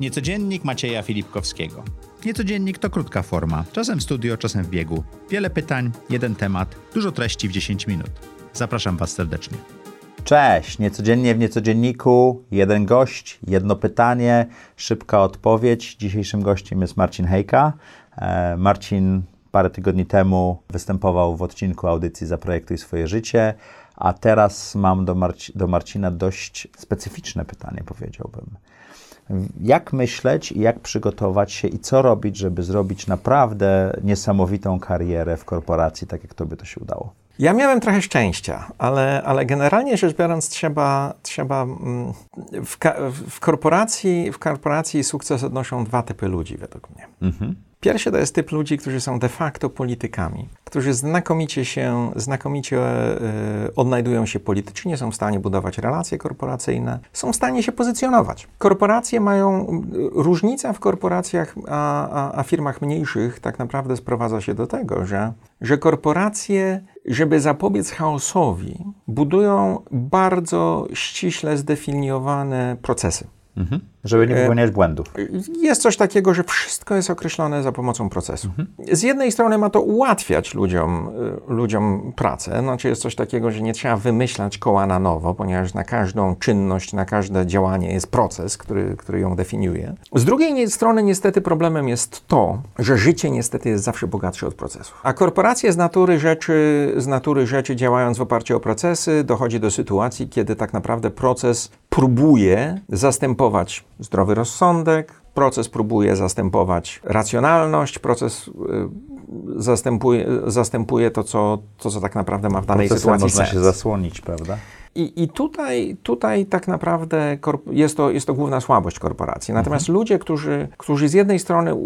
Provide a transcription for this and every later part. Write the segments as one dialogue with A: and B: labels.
A: Niecodziennik Macieja Filipkowskiego. Niecodziennik to krótka forma, czasem w studio, czasem w biegu. Wiele pytań, jeden temat, dużo treści w 10 minut. Zapraszam Was serdecznie.
B: Cześć, niecodziennie w niecodzienniku, jeden gość, jedno pytanie, szybka odpowiedź. Dzisiejszym gościem jest Marcin Hejka. E, Marcin parę tygodni temu występował w odcinku audycji Zaprojektuj swoje życie, a teraz mam do, Marci do Marcina dość specyficzne pytanie, powiedziałbym. Jak myśleć i jak przygotować się i co robić, żeby zrobić naprawdę niesamowitą karierę w korporacji, tak jak Tobie to się udało?
C: Ja miałem trochę szczęścia, ale, ale generalnie rzecz biorąc, trzeba, trzeba mm, w, w, korporacji, w korporacji sukces odnoszą dwa typy ludzi, według mnie. Mhm. Pierwszy to jest typ ludzi, którzy są de facto politykami, którzy znakomicie się, znakomicie e, odnajdują się politycznie, są w stanie budować relacje korporacyjne, są w stanie się pozycjonować. Korporacje mają, różnica w korporacjach a, a, a firmach mniejszych tak naprawdę sprowadza się do tego, że, że korporacje żeby zapobiec chaosowi, budują bardzo ściśle zdefiniowane procesy.
B: Mhm. Żeby nie popełniać błędów.
C: Jest coś takiego, że wszystko jest określone za pomocą procesu. Mhm. Z jednej strony ma to ułatwiać ludziom, y, ludziom pracę. Znaczy jest coś takiego, że nie trzeba wymyślać koła na nowo, ponieważ na każdą czynność, na każde działanie jest proces, który, który ją definiuje. Z drugiej strony niestety problemem jest to, że życie niestety jest zawsze bogatsze od procesów. A korporacje z natury rzeczy, z natury rzeczy działając w oparciu o procesy, dochodzi do sytuacji, kiedy tak naprawdę proces próbuje zastępować zdrowy rozsądek, proces próbuje zastępować racjonalność, proces y, zastępuje, zastępuje to, co, to, co tak naprawdę ma w danej
B: Procesem
C: sytuacji
B: można
C: sens.
B: się zasłonić, prawda?
C: I, I tutaj, tutaj tak naprawdę jest to, jest to główna słabość korporacji. Natomiast mhm. ludzie, którzy, którzy z jednej strony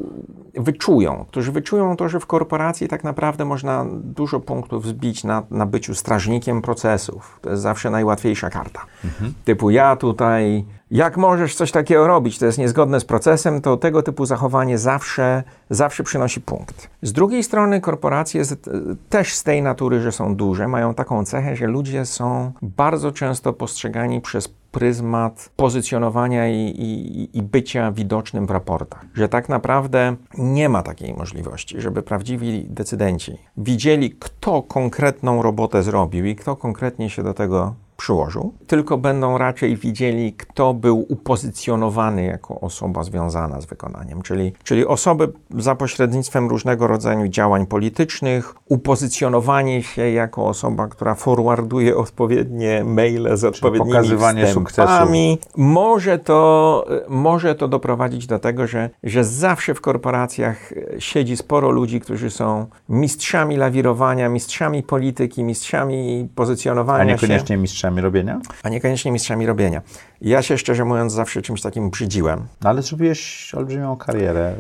C: wyczują, którzy wyczują to, że w korporacji tak naprawdę można dużo punktów zbić na, na byciu strażnikiem procesów. To jest zawsze najłatwiejsza karta. Mhm. Typu ja tutaj jak możesz coś takiego robić, to jest niezgodne z procesem, to tego typu zachowanie zawsze, zawsze przynosi punkt. Z drugiej strony korporacje z, też z tej natury, że są duże, mają taką cechę, że ludzie są bardzo często postrzegani przez pryzmat pozycjonowania i, i, i, bycia widocznym w raportach. Że tak naprawdę nie ma takiej możliwości, żeby prawdziwi decydenci widzieli, kto konkretną robotę zrobił i kto konkretnie się do tego przyłożył, tylko będą raczej widzieli, kto był upozycjonowany jako osoba związana z wykonaniem, czyli, czyli osoby za pośrednictwem różnego rodzaju działań politycznych, upozycjonowanie się jako osoba, która forwarduje odpowiednie maile z odpowiednimi pokazywanie wstępami. Może to, może to doprowadzić do tego, że, że zawsze w korporacjach siedzi sporo ludzi, którzy są mistrzami lawirowania, mistrzami polityki, mistrzami pozycjonowania
B: A niekoniecznie się. mistrzami mistrzami robienia?
C: A niekoniecznie mistrzami robienia. Ja się szczerze mówiąc zawsze czymś takim brzydziłem.
B: No ale zrobiłeś olbrzymią karierę.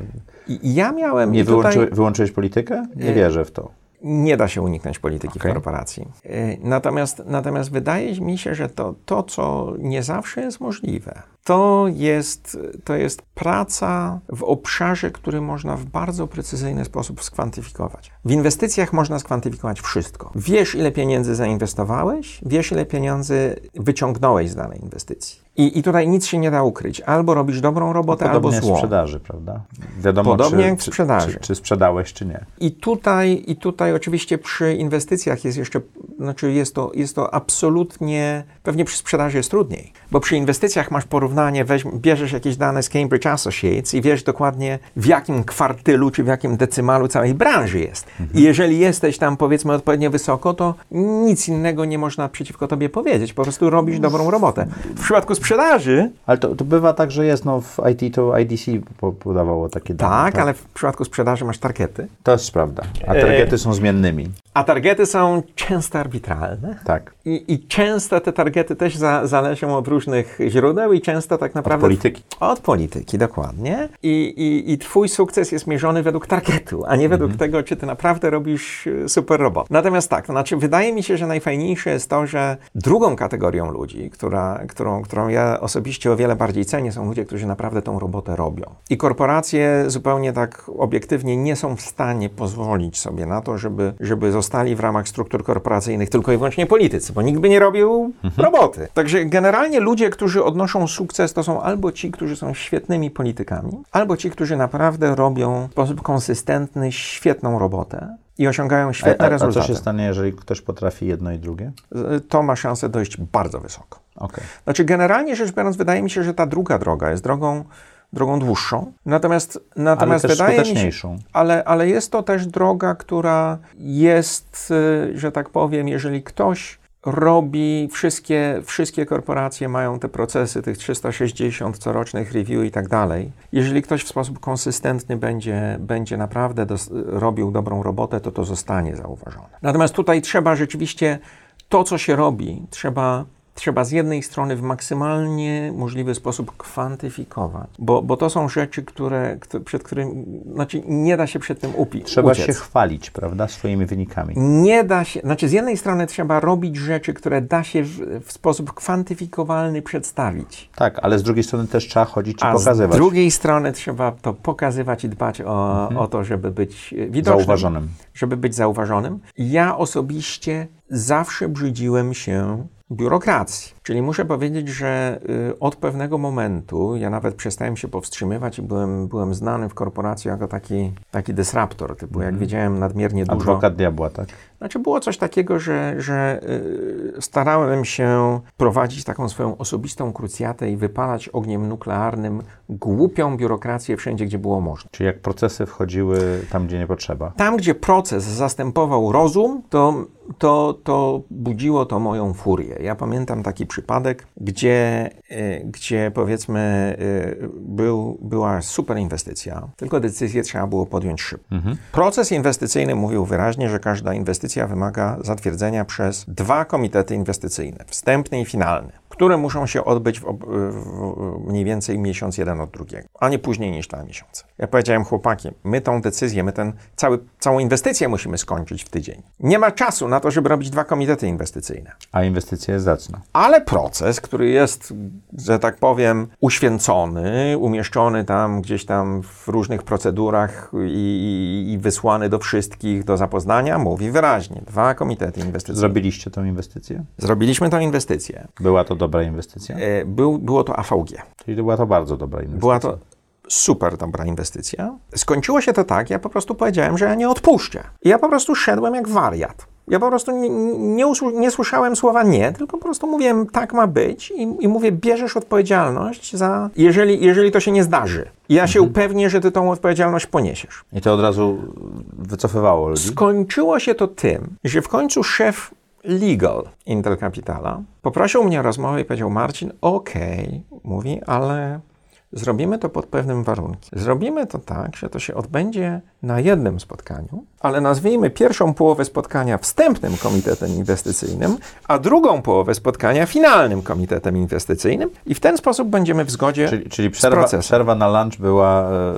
C: I ja miałem...
B: Nie wyłączy, wyłączyłeś politykę? Nie y, wierzę w to.
C: Nie da się uniknąć polityki okay. korporacji. Y, natomiast, natomiast wydaje mi się, że to, to, co nie zawsze jest możliwe, to jest, to jest praca w obszarze, który można w bardzo precyzyjny sposób skwantyfikować. W inwestycjach można skwantyfikować wszystko. Wiesz, ile pieniędzy zainwestowałeś, wiesz, ile pieniędzy wyciągnąłeś z danej inwestycji. I, I tutaj nic się nie da ukryć. Albo robisz dobrą robotę,
B: no,
C: albo złą.
B: Podobnie sprzedaży, prawda? Wiadomo,
C: Podobnie
B: czy,
C: jak w sprzedaży.
B: Czy, czy, czy, sprzedałeś, czy nie.
C: I tutaj, I tutaj oczywiście przy inwestycjach jest jeszcze, znaczy jest to, jest to absolutnie, pewnie przy sprzedaży jest trudniej, bo przy inwestycjach masz porównanie, weź, bierzesz jakieś dane z Cambridge Associates i wiesz dokładnie w jakim kwartylu, czy w jakim decymalu całej branży jest. Mhm. I jeżeli jesteś tam powiedzmy odpowiednio wysoko, to nic innego nie można przeciwko tobie powiedzieć. Po prostu robisz dobrą robotę. W przypadku sprzedaży.
B: Ale to, to bywa tak, że jest, no w IT to IDC podawało takie
C: dane. Tak, tak, ale w przypadku sprzedaży masz targety.
B: To jest prawda. A targety e... są zmiennymi.
C: A targety są często arbitralne.
B: Tak.
C: I, i często te targety też za, zależą od różnych źródeł i często tak naprawdę...
B: Od polityki.
C: Od polityki, dokładnie. I, i, i twój sukces jest mierzony według targetu, a nie według mhm. tego, czy ty naprawdę robisz e, super robot. Natomiast tak, to znaczy wydaje mi się, że najfajniejsze jest to, że drugą kategorią ludzi, która, którą, którą ja osobiście o wiele bardziej cenię, są ludzie, którzy naprawdę tą robotę robią. I korporacje zupełnie tak obiektywnie nie są w stanie pozwolić sobie na to, żeby, żeby zostali w ramach struktur korporacyjnych tylko i wyłącznie politycy. bo nikt by nie robił roboty. Także generalnie ludzie, którzy odnoszą sukces, to są albo ci, którzy są świetnymi politykami, albo ci, którzy naprawdę robią w sposób konsystentny świetną robotę i osiągają świetne
B: a, a, a
C: rezultaty.
B: co się stanie, jeżeli ktoś potrafi jedno i drugie?
C: To ma szansę dojść bardzo wysoko.
B: Okej.
C: Znaczy, generalnie rzecz biorąc, wydaje mi się, że ta druga droga jest drogą, drogą dłuższą. Natomiast, natomiast
B: też
C: wydaje mi się, ale, ale jest to też droga, która jest, y, że tak powiem, jeżeli ktoś robi, wszystkie, wszystkie korporacje mają te procesy, tych 360 corocznych review i tak dalej. Jeżeli ktoś w sposób konsystentny będzie, będzie naprawdę dos- robił dobrą robotę, to to zostanie zauważone. Natomiast tutaj trzeba rzeczywiście to, co się robi, trzeba trzeba z jednej strony w maksymalnie możliwy sposób kwantyfikować, bo, bo to są rzeczy, które, przed którymi, znaczy nie da się przed tym upi,
B: Trzeba
C: uciec.
B: się chwalić, prawda, swoimi wynikami.
C: Nie da się, znaczy z jednej strony trzeba robić rzeczy, które da się w, w sposób kwantyfikowalny przedstawić,
B: Tak, ale z drugiej strony też trzeba chodzić i
C: a
B: pokazywać.
C: z drugiej strony trzeba to pokazywać i dbać o, o to, żeby być widocznym.
B: Zauważonym.
C: żeby być zauważonym. Ja osobiście zawsze brzydziłem się biurokracji. Czyli muszę powiedzieć, że y, od pewnego momentu ja nawet przestałem się powstrzymywać i byłem, byłem znany w korporacji jako taki, taki disruptor, typu jak wiedziałem nadmiernie dużo.
B: Adwokat diabła, tak?
C: Znaczy było coś takiego, że, że y, starałem się prowadzić taką swoją osobistą krucjatę i wypalać ogniem nuklearnym głupią biurokrację wszędzie, gdzie było można.
B: Czyli jak procesy wchodziły tam, gdzie nie potrzeba.
C: Tam, gdzie proces zastępował rozum, to, to, to budziło to moją furię. Ja pamiętam taki przypadek, gdzie, e, gdzie powiedzmy e, był, była super inwestycja, tylko decyzję trzeba było podjąć szybko. Proces inwestycyjny mówił wyraźnie, że każda inwestycja wymaga zatwierdzenia przez dwa komitety inwestycyjne, wstępny i finalny, które muszą się odbyć w, w mniej więcej miesiąc jeden od drugiego, a nie później niż dwa miesiące. Ja powiedziałem chłopaki, my tą decyzję, my ten cały, całą inwestycję musimy skończyć w tydzień. Nie ma czasu na to, żeby robić dwa komitety inwestycyjne.
B: A inwestycja jest zacna.
C: Ale proces, który jest, że tak powiem, uświęcony, umieszczony tam gdzieś tam w różnych procedurach i, i, i wysłany do wszystkich do zapoznania, mówi wyraźnie, dwa komitety inwestycyjne.
B: Zrobiliście tą inwestycję?
C: Zrobiliśmy tą inwestycję.
B: Była to dobra inwestycja?
C: E, Był, było to AVG.
B: Czyli była to bardzo dobra inwestycja.
C: Była to super dobra inwestycja. Skończyło się to tak, ja po prostu powiedziałem, że ja nie odpuszczę. I ja po prostu szedłem jak wariat. Ja po prostu nie, nie, nie słyszałem słowa nie, tylko po prostu mówiłem, tak ma być i, i mówię, bierzesz odpowiedzialność za, jeżeli, jeżeli to się nie zdarzy. I ja się upewnię, że ty tą odpowiedzialność poniesiesz.
B: I to od razu wycofywało ludzi?
C: Skończyło się to tym, że w końcu szef legal Intel Capitala poprosił mnie o rozmowę i powiedział: Marcin, okej, mówi, ale zrobimy to pod pewnym warunkiem. Zrobimy to tak, że to się odbędzie na jednym spotkaniu, ale nazwijmy pierwszą połowę spotkania wstępnym komitetem inwestycyjnym, a drugą połowę spotkania finalnym komitetem inwestycyjnym i w ten sposób będziemy w zgodzie
B: Czyli, czyli
C: z
B: przerwa,
C: procesem.
B: przerwa na lunch była e,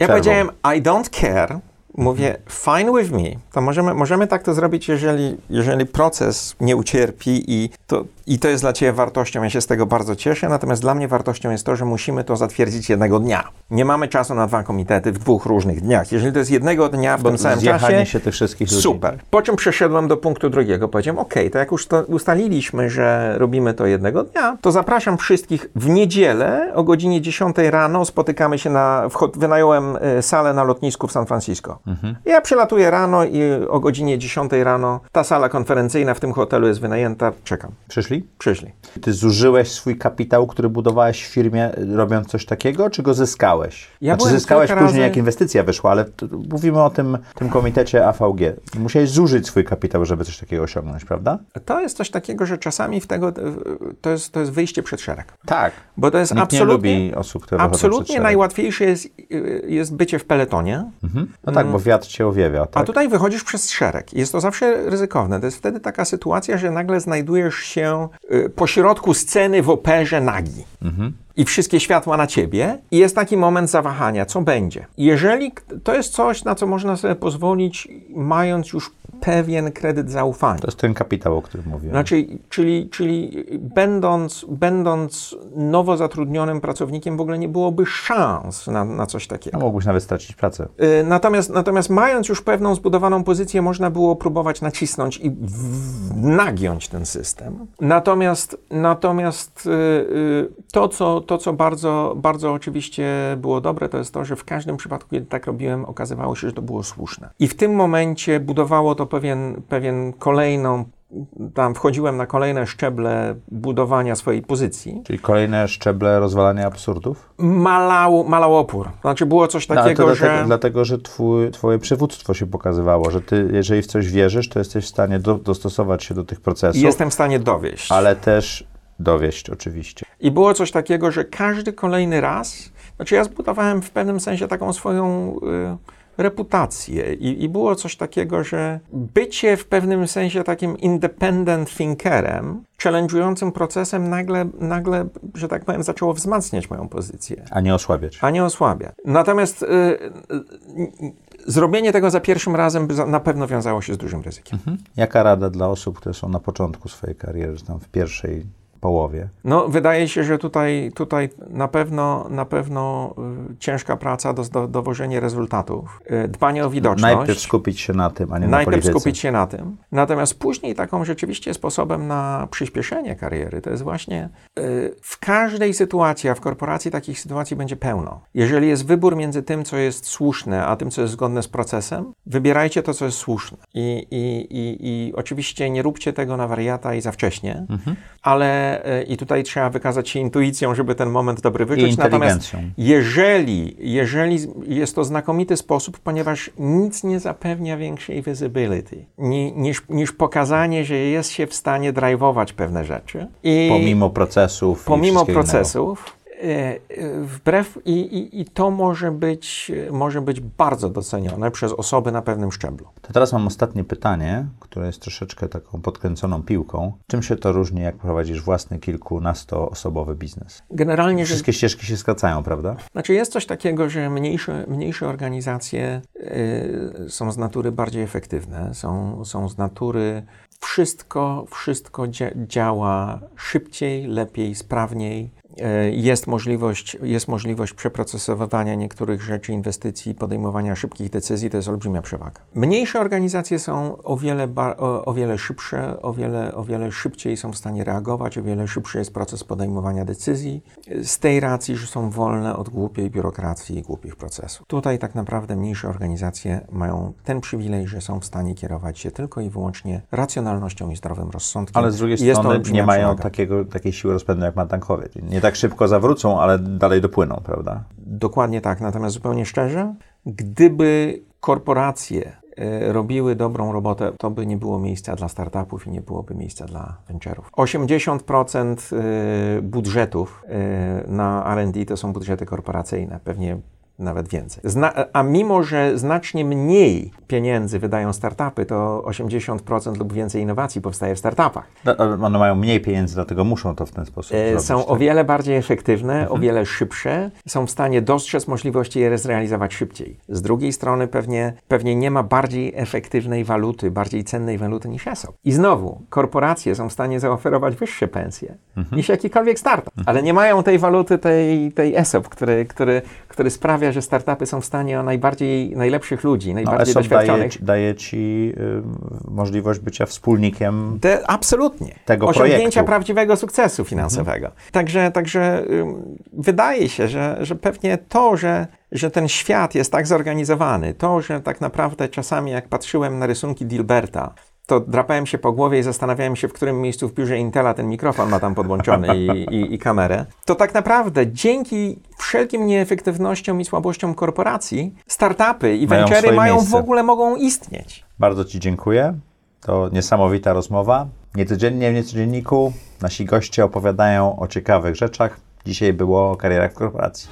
C: Ja powiedziałem, I don't care. Mówię, fine with me. To możemy, możemy tak to zrobić, jeżeli, jeżeli proces nie ucierpi i to, i to jest dla Ciebie wartością. Ja się z tego bardzo cieszę, natomiast dla mnie wartością jest to, że musimy to zatwierdzić jednego dnia. Nie mamy czasu na dwa komitety w dwóch różnych dniach. Jeżeli to jest jednego dnia w
B: Bo
C: tym samym czasie,
B: się tych wszystkich ludzi.
C: Super. Po czym przeszedłem do punktu drugiego. Powiedziałem, ok, to jak już to ustaliliśmy, że robimy to jednego dnia, to zapraszam wszystkich w niedzielę o godzinie 10 rano. Spotykamy się na, wynająłem e, salę na lotnisku w San Francisco. Ja przylatuję rano i o godzinie 10 rano ta sala konferencyjna w tym hotelu jest wynajęta. Czekam.
B: Przyszli?
C: Przyszli.
B: Ty zużyłeś swój kapitał, który budowałeś w firmie, robiąc coś takiego, czy go zyskałeś?
C: Ja
B: znaczy, zyskałeś później,
C: razy-
B: jak inwestycja wyszła, ale mówimy o tym, tym komitecie AVG. Musiałeś zużyć swój kapitał, żeby coś takiego osiągnąć, prawda?
C: To jest coś takiego, że czasami w tego, to jest, to jest wyjście przed szereg.
B: Tak.
C: Bo to jest
B: Nikt
C: absolutnie...
B: nie lubi osób, które
C: Absolutnie najłatwiejsze jest, y, jest bycie w peletonie,
B: No tak, bo wiatr cię owiewia,
C: A
B: tak?
C: tutaj wychodzisz przez szereg. Jest to zawsze ryzykowne. To jest wtedy taka sytuacja, że nagle znajdujesz się y, pośrodku sceny w operze nagi. I wszystkie światła na ciebie, i jest taki moment zawahania, co będzie. Jeżeli to jest coś, na co można sobie pozwolić, mając już pewien kredyt zaufania.
B: To jest ten kapitał, o którym mówiłem.
C: Znaczy, czyli, czyli będąc, będąc nowo zatrudnionym pracownikiem, w ogóle nie byłoby szans na, na coś takiego.
B: A mógłbyś nawet stracić pracę.
C: Y, Natomiast, natomiast mając już pewną zbudowaną pozycję, można było próbować nacisnąć i nagiąć ten system. Natomiast, natomiast y, y, to, co, to, co bardzo, bardzo oczywiście było dobre, to jest to, że w każdym przypadku, kiedy tak robiłem, okazywało się, że to było słuszne. I w tym momencie budowało to pewien, pewien kolejną, tam wchodziłem na kolejne szczeble budowania swojej pozycji.
B: Czyli kolejne szczeble rozwalania absurdów?
C: Malał, malał opór. Znaczy było coś
B: No,
C: takiego,
B: to
C: że...
B: dlatego, dlatego, że twój, twoje przywództwo się pokazywało, że ty, jeżeli w coś wierzysz, to jesteś w stanie do, dostosować się do tych procesów,
C: Jestem w stanie dowieść.
B: ale też dowieść oczywiście.
C: I było coś takiego, że każdy kolejny raz, znaczy ja zbudowałem w pewnym sensie taką swoją y, reputację i, i było coś takiego, że bycie w pewnym sensie takim independent thinkerem, challenge'ującym procesem nagle, nagle, że tak powiem, zaczęło wzmacniać moją pozycję,
B: A nie osłabiać.
C: a nie osłabia. Natomiast y, y, y, zrobienie tego za pierwszym razem na pewno wiązało się z dużym ryzykiem.
B: Jaka rada dla osób, które są na początku swojej kariery, czy tam w pierwszej połowie?
C: No, wydaje się, że tutaj, tutaj na pewno, na pewno y, ciężka praca, do, do, dowożenie rezultatów, y, dbanie o widoczność.
B: Najpierw skupić się na tym, a nie na
C: Najpierw
B: polityce.
C: skupić się na tym. Natomiast później taką rzeczywiście sposobem na przyspieszenie kariery to jest właśnie y, w każdej sytuacji, a w korporacji takich sytuacji będzie pełno. Jeżeli jest wybór między tym, co jest słuszne, a tym, co jest zgodne z procesem, wybierajcie to, co jest słuszne. I, i, i, i oczywiście nie róbcie tego na wariata i za wcześnie,
B: Mhm.
C: ale y, i tutaj trzeba wykazać się intuicją, żeby ten moment dobry wyczuć. Natomiast jeżeli, jeżeli jest to znakomity sposób, ponieważ nic nie zapewnia większej visibility ni, niż, niż pokazanie, że jest się w stanie drive'ować pewne rzeczy. I
B: Pomimo procesów.
C: pomimo
B: wszystkiego innego.
C: E, e, wbrew i, i, i to może być, może być bardzo docenione przez osoby na pewnym szczeblu.
B: To teraz mam ostatnie pytanie, które jest troszeczkę taką podkręconą piłką. Czym się to różni, jak prowadzisz własny kilkunastoosobowy biznes?
C: Generalnie, że
B: Wszystkie ścieżki się skracają, prawda?
C: Znaczy jest coś takiego, że mniejsze, mniejsze organizacje y, są z natury bardziej efektywne, są, są z natury wszystko, wszystko dzia- działa szybciej, lepiej, sprawniej. Y, Jest możliwość, jest możliwość przeprocesowywania niektórych rzeczy, inwestycji, podejmowania szybkich decyzji, to jest olbrzymia przewaga. Mniejsze organizacje są o wiele, o, o wiele szybsze, o wiele, o wiele szybciej są w stanie reagować, o wiele szybszy jest proces podejmowania decyzji, z tej racji, że są wolne od głupiej biurokracji i głupich procesów. Tutaj tak naprawdę mniejsze organizacje mają ten przywilej, że są w stanie kierować się tylko i wyłącznie racjonalnością i zdrowym rozsądkiem.
B: Ale z drugiej strony nie mają
C: przewaga.
B: takiego, takiej siły rozpędu jak ma tankowie. Nie tak szybko zawrócą, ale dalej dopłyną, prawda?
C: Dokładnie tak. Natomiast zupełnie szczerze, gdyby korporacje e, robiły dobrą robotę, to by nie było miejsca dla startupów i nie byłoby miejsca dla venture'ów. 80% e, budżetów e, na R&D to są budżety korporacyjne, pewnie nawet więcej. Zna, a mimo, że znacznie mniej pieniędzy wydają startupy, to 80% lub więcej innowacji powstaje w startupach.
B: No, One mają mniej pieniędzy, dlatego muszą to w ten sposób
C: E,
B: zrobić.
C: są
B: tak?
C: o wiele bardziej efektywne, o wiele szybsze, są w stanie dostrzec możliwości i je zrealizować szybciej. Z drugiej strony pewnie, pewnie nie ma bardziej efektywnej waluty, bardziej cennej waluty niż ESOP. I znowu, korporacje są w stanie zaoferować wyższe pensje niż jakikolwiek startup, ale nie mają tej waluty, tej, tej ESOP, który, który, który sprawia, że startupy są w stanie o najbardziej, najlepszych ludzi,
B: No,
C: najbardziej
B: daje,
C: doświadczonych.
B: ci- daje ci y, możliwość bycia wspólnikiem
C: Te, absolutnie.
B: Tego
C: Osiągnięcia
B: projektu.
C: prawdziwego sukcesu finansowego. Także, także ym, wydaje się, że, że pewnie to, że, że ten świat jest tak zorganizowany, to, że tak naprawdę czasami jak patrzyłem na rysunki Dilberta, to drapałem się po głowie i zastanawiałem się, w którym miejscu w biurze Intela ten mikrofon ma tam podłączony i, i, i kamerę. To tak naprawdę dzięki wszelkim nieefektywnościom i słabościom korporacji, startupy i
B: Mają
C: venture'y mają w
B: miejsce.
C: ogóle mogą istnieć.
B: Bardzo Ci dziękuję. To niesamowita rozmowa. Niecodziennie w Niecodzienniku nasi goście opowiadają o ciekawych rzeczach. Dzisiaj było o karierach w korporacji.